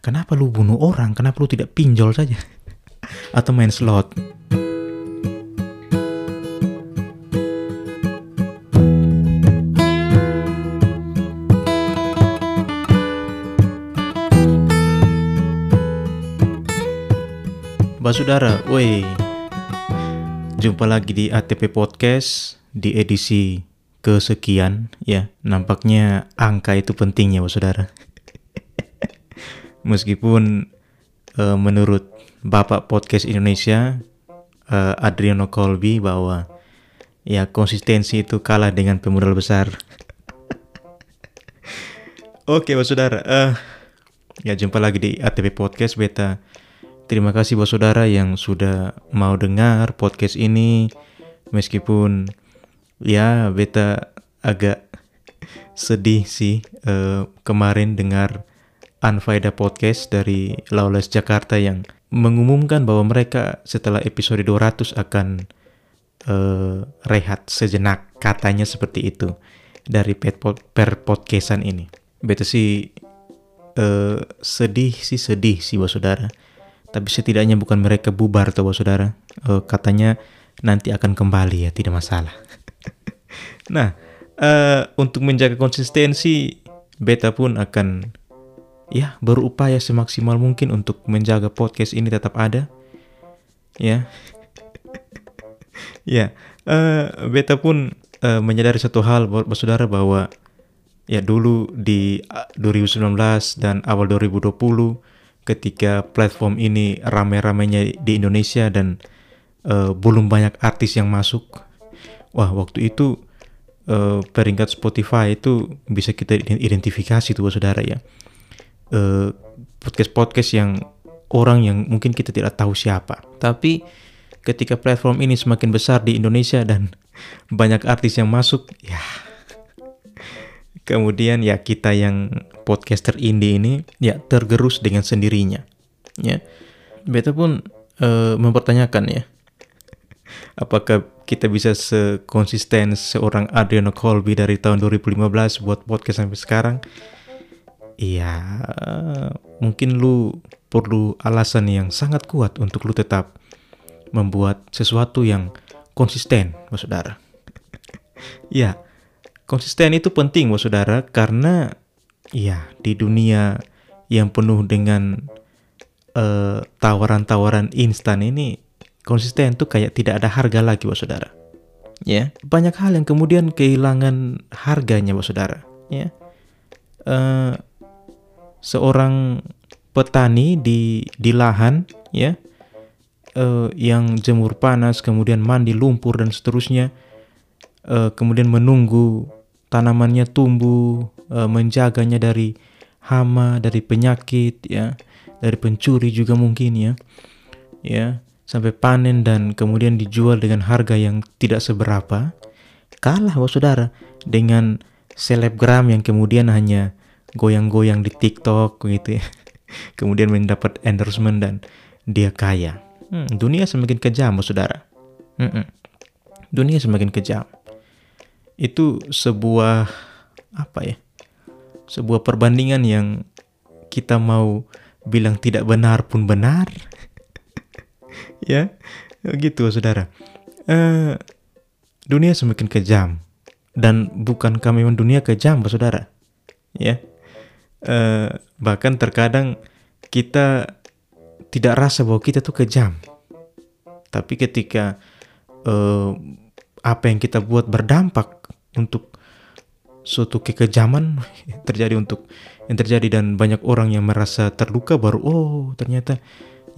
kenapa lu bunuh orang? Kenapa lu tidak pinjol saja? Atau main slot? Basudara, woi. Jumpa lagi di ATP Podcast di edisi kesekian ya. Nampaknya angka itu penting ya, Saudara. Meskipun uh, menurut Bapak Podcast Indonesia uh, Adriano Colby bahwa ya konsistensi itu kalah dengan pemodal besar. Oke, okay, Saudara. Uh, ya jumpa lagi di ATP Podcast Beta Terima kasih buat saudara yang sudah mau dengar podcast ini meskipun ya beta agak sedih sih uh, kemarin dengar Unfaida Podcast dari Lawless Jakarta yang mengumumkan bahwa mereka setelah episode 200 akan uh, rehat sejenak katanya seperti itu dari per podcastan ini. Beta sih uh, sedih sih sedih sih buat saudara tapi setidaknya bukan mereka bubar tuh saudara. Uh, katanya nanti akan kembali ya, tidak masalah. nah, uh, untuk menjaga konsistensi, beta pun akan ya berupaya semaksimal mungkin untuk menjaga podcast ini tetap ada. Ya. ya, uh, beta pun uh, menyadari satu hal buat saudara bahwa ya dulu di 2019 dan awal 2020 ketika platform ini rame-ramenya di Indonesia dan uh, belum banyak artis yang masuk. Wah, waktu itu uh, peringkat Spotify itu bisa kita identifikasi tuh saudara ya. Podcast podcast-podcast yang orang yang mungkin kita tidak tahu siapa. Tapi ketika platform ini semakin besar di Indonesia dan banyak artis yang masuk, ya kemudian ya kita yang podcaster indie ini ya tergerus dengan sendirinya. Ya, beta pun uh, mempertanyakan ya, apakah kita bisa sekonsisten seorang Adriano Colby dari tahun 2015 buat podcast sampai sekarang? Iya, mungkin lu perlu alasan yang sangat kuat untuk lu tetap membuat sesuatu yang konsisten, saudara. ya, konsisten itu penting, saudara, karena Iya, di dunia yang penuh dengan eh, tawaran-tawaran instan ini konsisten tuh kayak tidak ada harga lagi, Bapak Saudara. Ya, banyak hal yang kemudian kehilangan harganya, Bapak Saudara. Ya, uh, seorang petani di di lahan, ya, uh, yang jemur panas, kemudian mandi lumpur dan seterusnya, uh, kemudian menunggu tanamannya tumbuh, e, menjaganya dari hama, dari penyakit, ya, dari pencuri juga mungkin ya, ya, sampai panen dan kemudian dijual dengan harga yang tidak seberapa, kalah, wah saudara, dengan selebgram yang kemudian hanya goyang-goyang di TikTok gitu ya, kemudian mendapat endorsement dan dia kaya. Hmm, dunia semakin kejam, saudara. Hmm -mm. Dunia semakin kejam. Itu sebuah apa ya sebuah perbandingan yang kita mau bilang tidak benar pun benar. Ya gitu saudara. Uh, dunia semakin kejam. Dan bukan kami dunia kejam saudara. Ya uh, bahkan terkadang kita tidak rasa bahwa kita tuh kejam tapi ketika uh, apa yang kita buat berdampak untuk suatu kekejaman terjadi untuk yang terjadi dan banyak orang yang merasa terluka baru oh ternyata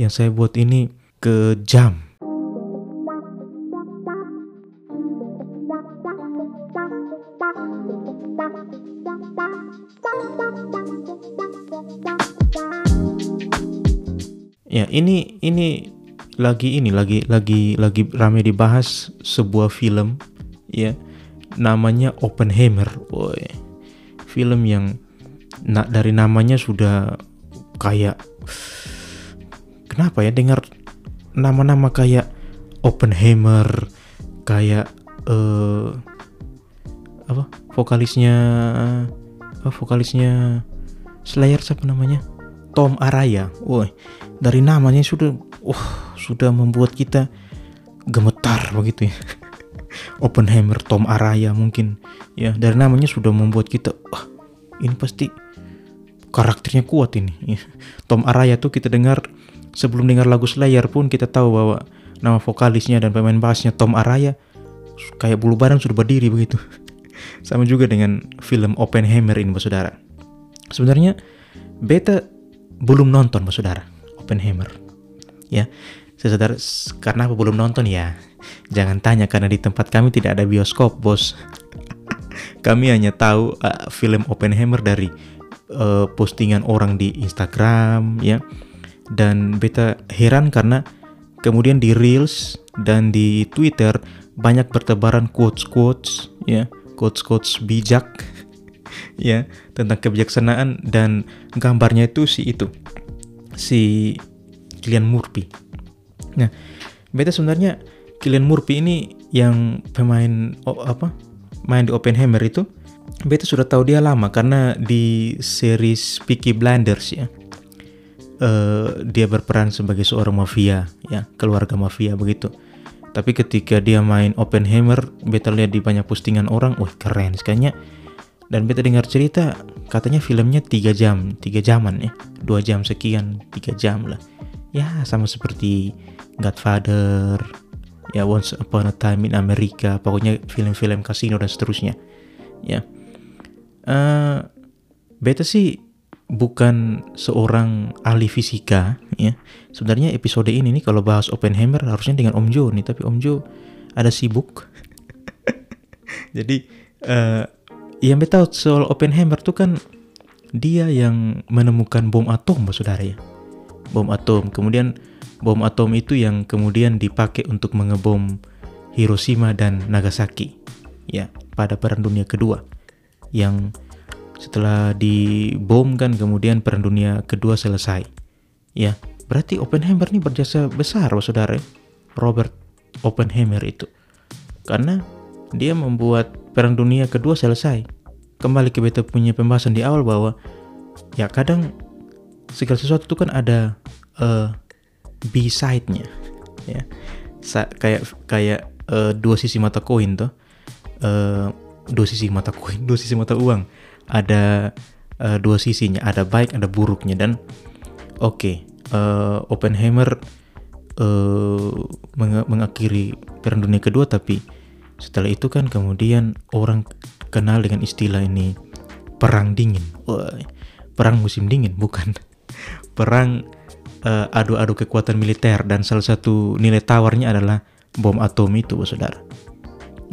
yang saya buat ini kejam. Ya, ini ini lagi ini lagi lagi lagi rame dibahas sebuah film ya namanya Oppenheimer, boy. Film yang na dari namanya sudah kayak kenapa ya dengar nama-nama kayak Oppenheimer, kayak uh, apa vokalisnya apa vokalisnya Slayer siapa namanya Tom Araya. Woi, dari namanya sudah wah, sudah membuat kita gemetar begitu ya. Oppenheimer Tom Araya mungkin ya dari namanya sudah membuat kita wah ini pasti karakternya kuat ini. Ya. Tom Araya tuh kita dengar sebelum dengar lagu Slayer pun kita tahu bahwa nama vokalisnya dan pemain bassnya Tom Araya kayak bulu badan sudah berdiri begitu. Sama juga dengan film Oppenheimer ini, Saudara. Sebenarnya beta belum nonton, Saudara, Oppenheimer. Ya, sadar karena apa belum nonton ya. Jangan tanya karena di tempat kami tidak ada bioskop, Bos. kami hanya tahu uh, film Oppenheimer dari uh, postingan orang di Instagram, ya. Dan beta heran karena kemudian di Reels dan di Twitter banyak bertebaran quotes-quotes ya quotes-quotes bijak ya tentang kebijaksanaan dan gambarnya itu si itu si Kilian Murphy. Nah, beta sebenarnya Kilian Murphy ini yang pemain oh, apa main di Oppenheimer itu beta sudah tahu dia lama karena di series Peaky Blinders ya uh, dia berperan sebagai seorang mafia ya keluarga mafia begitu tapi ketika dia main Oppenheimer, beta lihat di banyak postingan orang, wah keren sekalinya. Dan beta dengar cerita, katanya filmnya 3 jam, 3 jaman ya. 2 jam sekian, 3 jam lah. Ya sama seperti Godfather, ya Once Upon a Time in America, pokoknya film-film kasino dan seterusnya. Ya. Uh, beta sih bukan seorang ahli fisika ya. Sebenarnya episode ini nih kalau bahas Oppenheimer harusnya dengan Om Jo nih, tapi Om Jo ada sibuk. Jadi uh, yang beta soal Oppenheimer tuh kan dia yang menemukan bom atom, saudara ya. Bom atom. Kemudian bom atom itu yang kemudian dipakai untuk mengebom Hiroshima dan Nagasaki ya pada Perang Dunia Kedua yang setelah dibom kan kemudian perang dunia kedua selesai ya berarti Oppenheimer ini berjasa besar saudara Robert Oppenheimer itu karena dia membuat perang dunia kedua selesai. Kembali ke beta punya pembahasan di awal bahwa ya kadang segala sesuatu itu kan ada uh, B side-nya ya. Sa kayak kayak uh, dua sisi mata koin tuh uh, dua sisi mata koin dua sisi mata uang. Ada uh, dua sisinya, ada baik, ada buruknya. Dan oke, okay, uh, eh, Oppenheimer uh, meng mengakhiri Perang Dunia Kedua tapi setelah itu kan kemudian orang kenal dengan istilah ini perang dingin. Perang musim dingin bukan perang adu-adu uh, kekuatan militer dan salah satu nilai tawarnya adalah bom atom itu, saudara.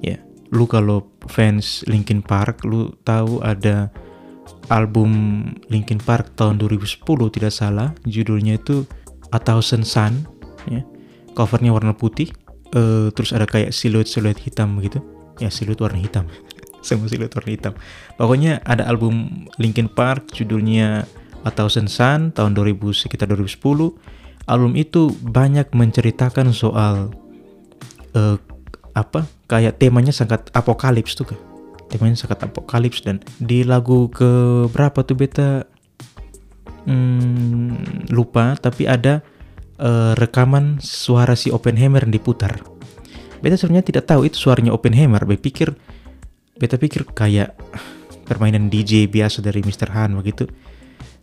Ya. Yeah lu kalau fans Linkin Park lu tahu ada album Linkin Park tahun 2010 tidak salah judulnya itu A Thousand Sun ya covernya warna putih uh, terus ada kayak siluet-siluet hitam gitu. Ya siluet warna hitam. Semua siluet warna hitam. Pokoknya ada album Linkin Park judulnya A Thousand Sun tahun 2000 sekitar 2010 album itu banyak menceritakan soal uh, apa kayak temanya sangat apokalips tuh kan temanya sangat apokalips dan di lagu ke berapa tuh beta? Hmm, lupa tapi ada uh, rekaman suara si Oppenheimer yang diputar. Beta sebenarnya tidak tahu itu suaranya Oppenheimer. Beta pikir beta pikir kayak permainan DJ biasa dari Mr. Han begitu.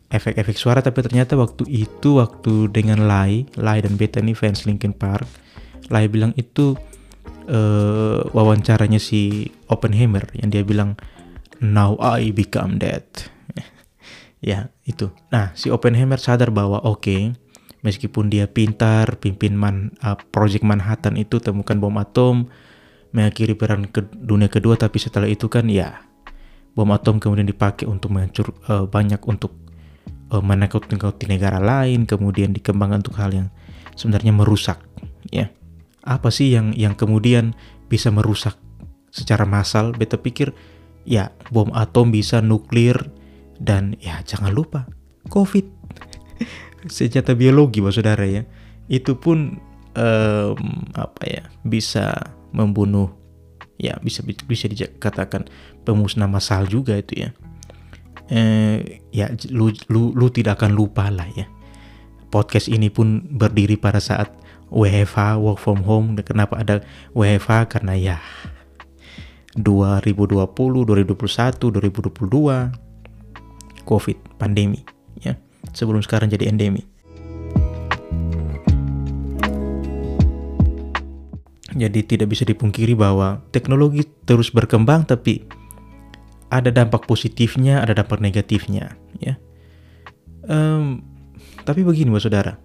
Efek-efek suara tapi ternyata waktu itu waktu dengan Lai Lai dan beta ini fans Linkin Park Lai bilang itu uh, wawancaranya si Oppenheimer yang dia bilang now I become dead ya itu. Nah si Oppenheimer sadar bahwa oke okay, meskipun dia pintar pimpin man uh, project Manhattan itu temukan bom atom mengakhiri perang ke dunia kedua tapi setelah itu kan ya bom atom kemudian dipakai untuk menghancur uh, banyak untuk uh, menakut-nakuti negara lain kemudian dikembangkan untuk hal yang sebenarnya merusak ya. Apa sih yang yang kemudian bisa merusak secara massal? Beta pikir ya bom atom bisa nuklir dan ya jangan lupa covid senjata biologi mas saudara ya. Itu pun um, apa ya bisa membunuh ya bisa bisa dikatakan pemusnah massal juga itu ya. Eh, ya lu, lu lu tidak akan lupa lah ya. Podcast ini pun berdiri pada saat WFH work from home. Kenapa ada WFH karena ya 2020 2021 2022 COVID pandemi sebelum sekarang jadi endemi jadi tidak bisa dipungkiri bahwa teknologi terus berkembang tapi ada dampak positifnya, ada dampak negatifnya, ya. Um, tapi begini, mas saudara,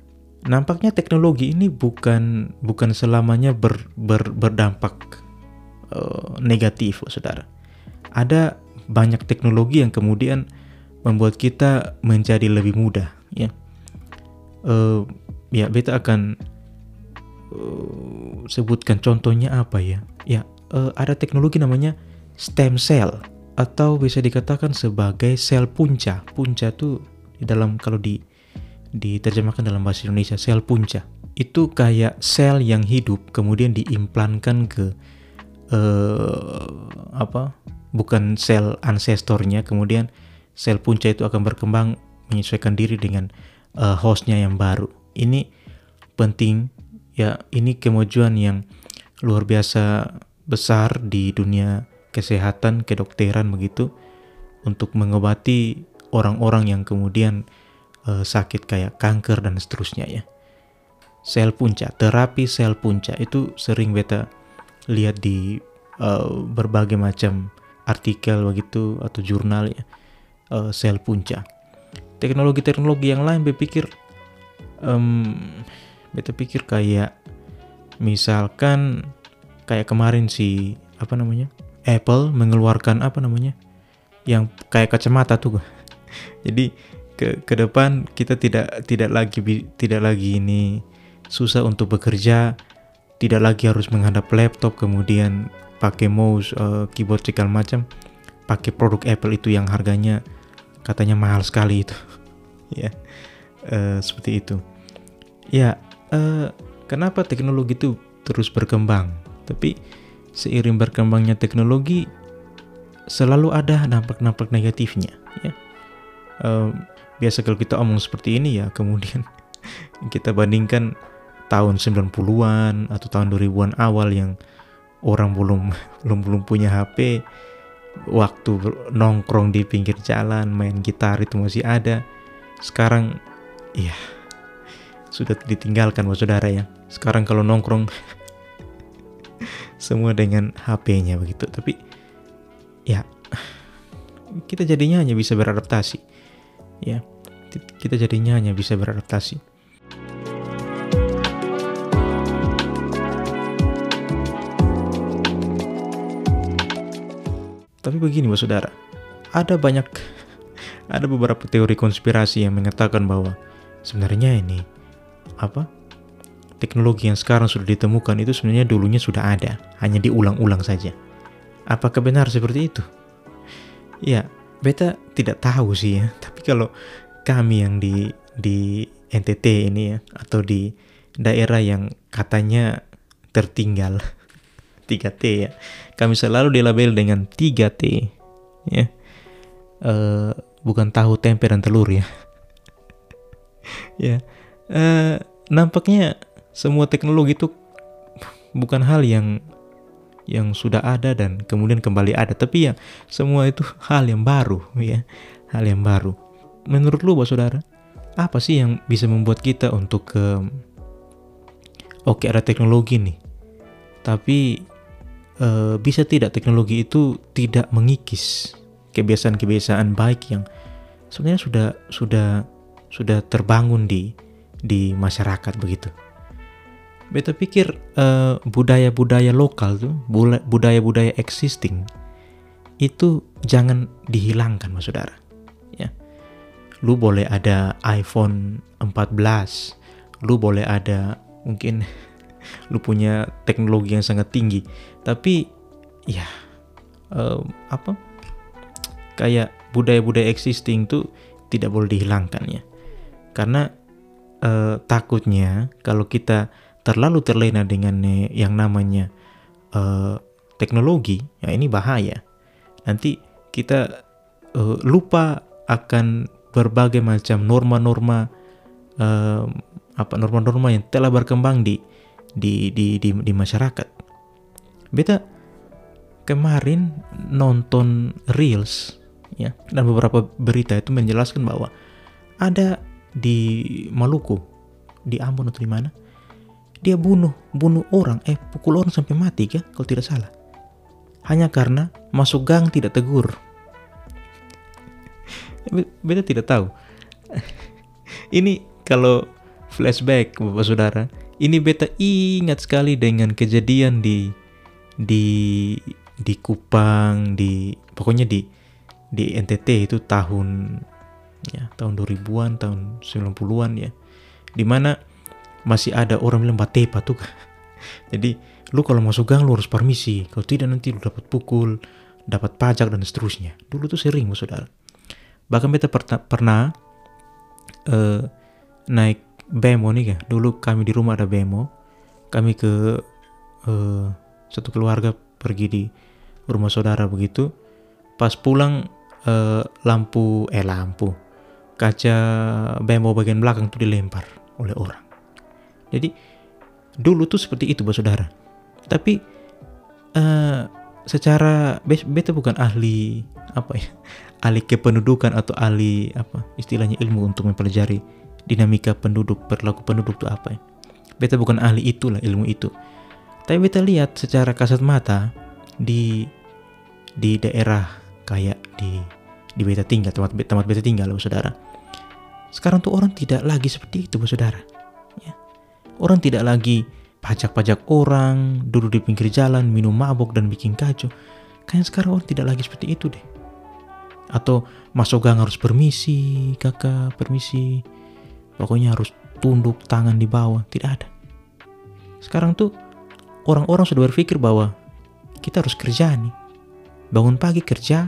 nampaknya teknologi ini bukan bukan selamanya ber, ber, berdampak uh, negatif, saudara. Ada banyak teknologi yang kemudian membuat kita menjadi lebih mudah, ya. Uh, ya, beta akan uh, sebutkan contohnya apa ya? Ya, uh, ada teknologi namanya stem cell atau bisa dikatakan sebagai sel punca. Punca itu di dalam kalau di diterjemahkan dalam bahasa Indonesia sel punca. Itu kayak sel yang hidup kemudian diimplankan ke uh, apa? Bukan sel ancestornya, kemudian sel punca itu akan berkembang menyesuaikan diri dengan uh, hostnya yang baru. Ini penting ya, ini kemajuan yang luar biasa besar di dunia kesehatan, kedokteran begitu untuk mengobati orang-orang yang kemudian uh, sakit kayak kanker dan seterusnya ya. Sel punca, terapi sel punca itu sering beta lihat di uh, berbagai macam artikel begitu atau jurnal ya. Uh, sel punca. Teknologi-teknologi yang lain berpikir um, beta pikir kayak misalkan kayak kemarin si apa namanya Apple mengeluarkan apa namanya yang kayak kacamata tuh jadi ke ke depan kita tidak tidak lagi tidak lagi ini susah untuk bekerja tidak lagi harus menghadap laptop kemudian pakai mouse uh, keyboard segala macam pakai produk Apple itu yang harganya katanya mahal sekali itu. Ya uh, seperti itu. Ya uh, kenapa teknologi itu terus berkembang? Tapi seiring berkembangnya teknologi selalu ada dampak-dampak negatifnya ya. Uh, biasa kalau kita omong seperti ini ya kemudian kita bandingkan tahun 90-an atau tahun 2000-an awal yang orang belum belum belum punya HP waktu nongkrong di pinggir jalan main gitar itu masih ada sekarang ya sudah ditinggalkan mas saudara ya sekarang kalau nongkrong semua dengan HP-nya begitu. Tapi ya kita jadinya hanya bisa beradaptasi. Ya. Kita jadinya hanya bisa beradaptasi. Tapi begini, Mas Saudara. Ada banyak ada beberapa teori konspirasi yang mengatakan bahwa sebenarnya ini apa teknologi yang sekarang sudah ditemukan itu sebenarnya dulunya sudah ada, hanya diulang-ulang saja. Apakah benar seperti itu? Ya, beta tidak tahu sih ya. Tapi kalau kami yang di di NTT ini ya atau di daerah yang katanya tertinggal 3T ya. Kami selalu dilabel dengan 3T ya. Uh, bukan tahu tempe dan telur ya. ya. Uh, nampaknya semua teknologi itu bukan hal yang yang sudah ada dan kemudian kembali ada tapi ya semua itu hal yang baru ya hal yang baru menurut lu saudara apa sih yang bisa membuat kita untuk ke oke ada teknologi nih tapi e, bisa tidak teknologi itu tidak mengikis kebiasaan-kebiasaan baik yang sebenarnya sudah sudah sudah terbangun di di masyarakat begitu beta pikir eh, budaya-budaya lokal tuh, budaya-budaya existing itu jangan dihilangkan mas saudara. Ya. Lu boleh ada iPhone 14, lu boleh ada mungkin lu punya teknologi yang sangat tinggi, tapi ya uh, apa kayak budaya-budaya existing tuh tidak boleh dihilangkan ya. Karena uh, takutnya kalau kita terlalu terlena dengan yang namanya uh, teknologi, ya ini bahaya. Nanti kita uh, lupa akan berbagai macam norma-norma uh, apa norma-norma yang telah berkembang di di di di, di masyarakat. Beta kemarin nonton reels ya dan beberapa berita itu menjelaskan bahwa ada di Maluku, di Ambon atau di mana, dia bunuh bunuh orang, eh pukul orang sampai mati ya kalau tidak salah. Hanya karena masuk gang tidak tegur. Beta tidak tahu. Ini kalau flashback Bapak Saudara, ini beta ingat sekali dengan kejadian di di di Kupang, di pokoknya di di NTT itu tahun ya tahun 2000-an, tahun 90-an ya. Di mana masih ada orang bilang batepa tuh. Jadi lu kalau masuk gang lu harus permisi, kalau tidak nanti lu dapat pukul, dapat pajak dan seterusnya. Dulu tuh sering saudara. Bahkan beta pernah uh, naik bemo nih ya. Dulu kami di rumah ada bemo. Kami ke uh, satu keluarga pergi di rumah saudara begitu. Pas pulang uh, lampu eh lampu kaca bemo bagian belakang tuh dilempar oleh orang. Jadi dulu tuh seperti itu, saudara. Tapi uh, secara beta bukan ahli apa ya ahli kependudukan atau ahli apa istilahnya ilmu untuk mempelajari dinamika penduduk, perilaku penduduk itu apa ya. Beta bukan ahli itulah ilmu itu. Tapi beta lihat secara kasat mata di di daerah kayak di di beta tinggal tempat tempat beta tinggal loh saudara. Sekarang tuh orang tidak lagi seperti itu saudara. Ya. Orang tidak lagi pajak-pajak orang, duduk di pinggir jalan, minum mabuk dan bikin kacau. Kayaknya sekarang orang tidak lagi seperti itu deh. Atau masuk gang harus permisi, kakak permisi, Pokoknya harus tunduk tangan di bawah, tidak ada. Sekarang tuh orang-orang sudah berpikir bahwa kita harus kerja nih. Bangun pagi kerja,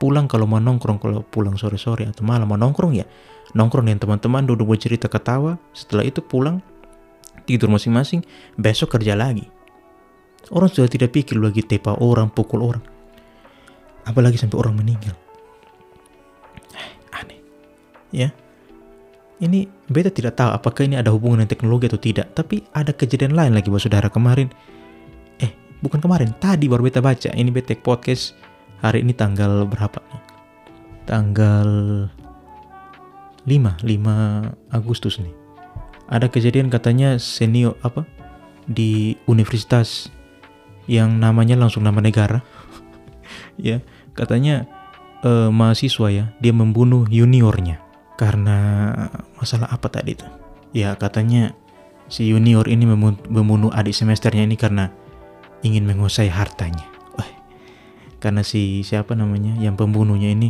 pulang kalau mau nongkrong, kalau pulang sore-sore atau malam mau nongkrong ya, nongkrong dengan teman-teman duduk bercerita ketawa, setelah itu pulang tidur masing-masing, besok kerja lagi. Orang sudah tidak pikir lagi tepa orang, pukul orang. Apalagi sampai orang meninggal. Eh, aneh. Ya, ini beta tidak tahu apakah ini ada hubungan dengan teknologi atau tidak. Tapi ada kejadian lain lagi buat saudara kemarin. Eh, bukan kemarin, tadi baru beta baca. Ini beta podcast hari ini tanggal berapa nih? Tanggal 5, 5 Agustus nih. Ada kejadian katanya senior apa di universitas yang namanya langsung nama negara. ya, katanya eh, mahasiswa ya, dia membunuh juniornya karena masalah apa tadi itu? Ya katanya si junior ini membunuh adik semesternya ini karena ingin menguasai hartanya. Wah, karena si siapa namanya yang pembunuhnya ini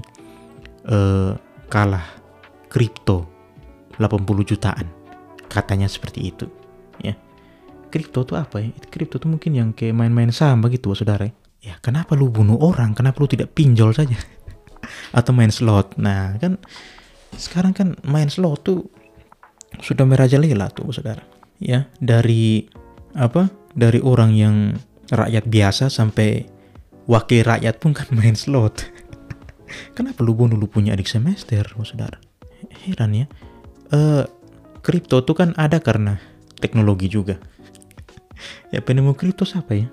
uh, kalah kripto 80 jutaan. Katanya seperti itu. Ya. Kripto tuh apa ya? Kripto tuh mungkin yang kayak main-main saham begitu, saudara. Ya, kenapa lu bunuh orang? Kenapa lu tidak pinjol saja? Atau main slot? Nah, kan sekarang kan main slow tuh sudah merajalela tuh saudara ya. Dari apa? Dari orang yang rakyat biasa sampai wakil rakyat pun kan main slot. Kenapa lu bunuh lu punya adik semester oh, saudara? Heran ya. Eh kripto tuh kan ada karena teknologi juga. Ya penemu kripto siapa ya?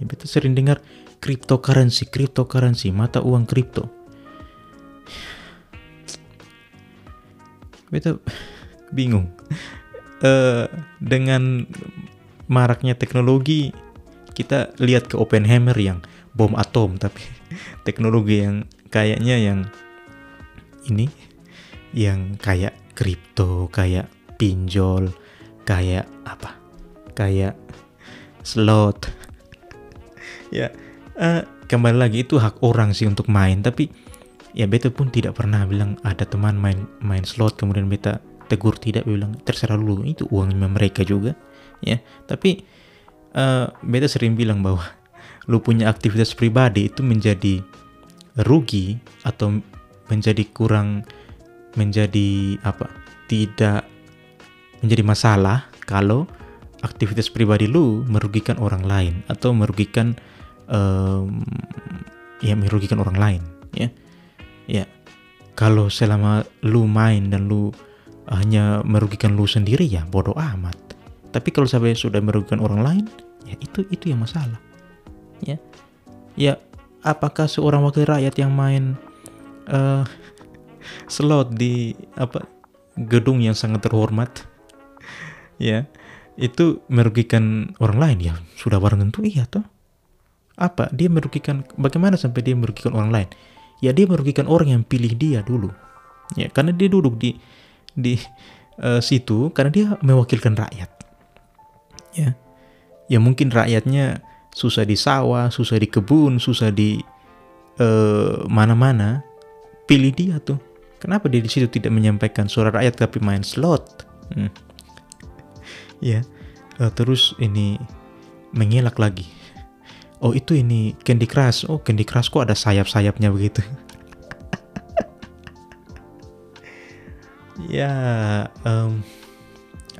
Ya kita sering dengar cryptocurrency cryptocurrency mata uang kripto Beta bingung. Uh, dengan maraknya teknologi, kita lihat ke Oppenheimer yang bom atom, tapi teknologi yang kayaknya yang ini, yang kayak kripto, kayak pinjol, kayak apa, kayak slot. ya, uh, kembali lagi itu hak orang sih untuk main, tapi ya beta pun tidak pernah bilang ada teman main main slot kemudian beta tegur tidak bilang terserah dulu itu uangnya mereka juga. Ya tapi uh, beta sering bilang bahwa lu punya aktivitas pribadi itu menjadi rugi atau menjadi kurang menjadi apa tidak menjadi masalah kalau aktivitas pribadi lu merugikan orang lain atau merugikan um, ya merugikan orang lain ya ya. Kalau selama lu main dan lu hanya merugikan lu sendiri ya bodoh amat. Tapi kalau sampai sudah merugikan orang lain ya itu itu yang masalah. Ya. Ya apakah seorang wakil rakyat yang main uh, slot di apa gedung yang sangat terhormat ya itu merugikan orang lain? Ya sudah barang tentu iya toh. Apa? Dia merugikan bagaimana sampai dia merugikan orang lain ya dia merugikan orang yang pilih dia dulu. Ya karena dia duduk di di uh, situ karena dia mewakilkan rakyat. Ya. Ya mungkin rakyatnya susah di sawah susah di kebun susah di uh, mana-mana pilih dia tuh. Kenapa dia di situ tidak menyampaikan suara rakyat tapi main slot? Hmm. Ya. Uh, terus ini mengelak lagi oh itu ini Candy Crush. Oh Candy Crush kok ada sayap-sayapnya begitu? Ya um,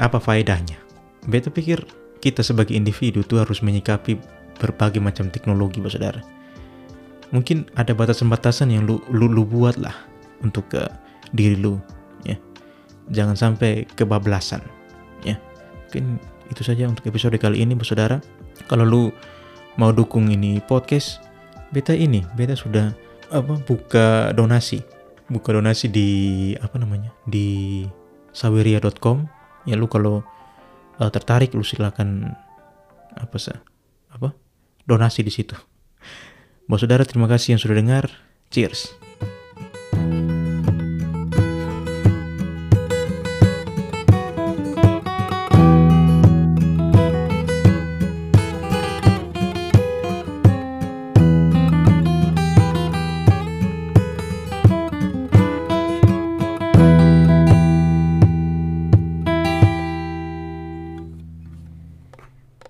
apa faedahnya? Beta pikir kita sebagai individu tuh harus menyikapi berbagai macam teknologi saudara. Mungkin ada batasan-batasan yang lu, lu, lu buat lah untuk ke diri lu ya. Jangan sampai kebablasan ya. Mungkin itu saja untuk episode kali ini saudara. Kalau lu mau dukung ini podcast beta ini beta sudah apa buka donasi. Buka donasi di apa namanya di saweria.com ya lu kalau uh, tertarik lu silakan apa sih apa donasi di situ. Bos saudara terima kasih yang sudah dengar. Cheers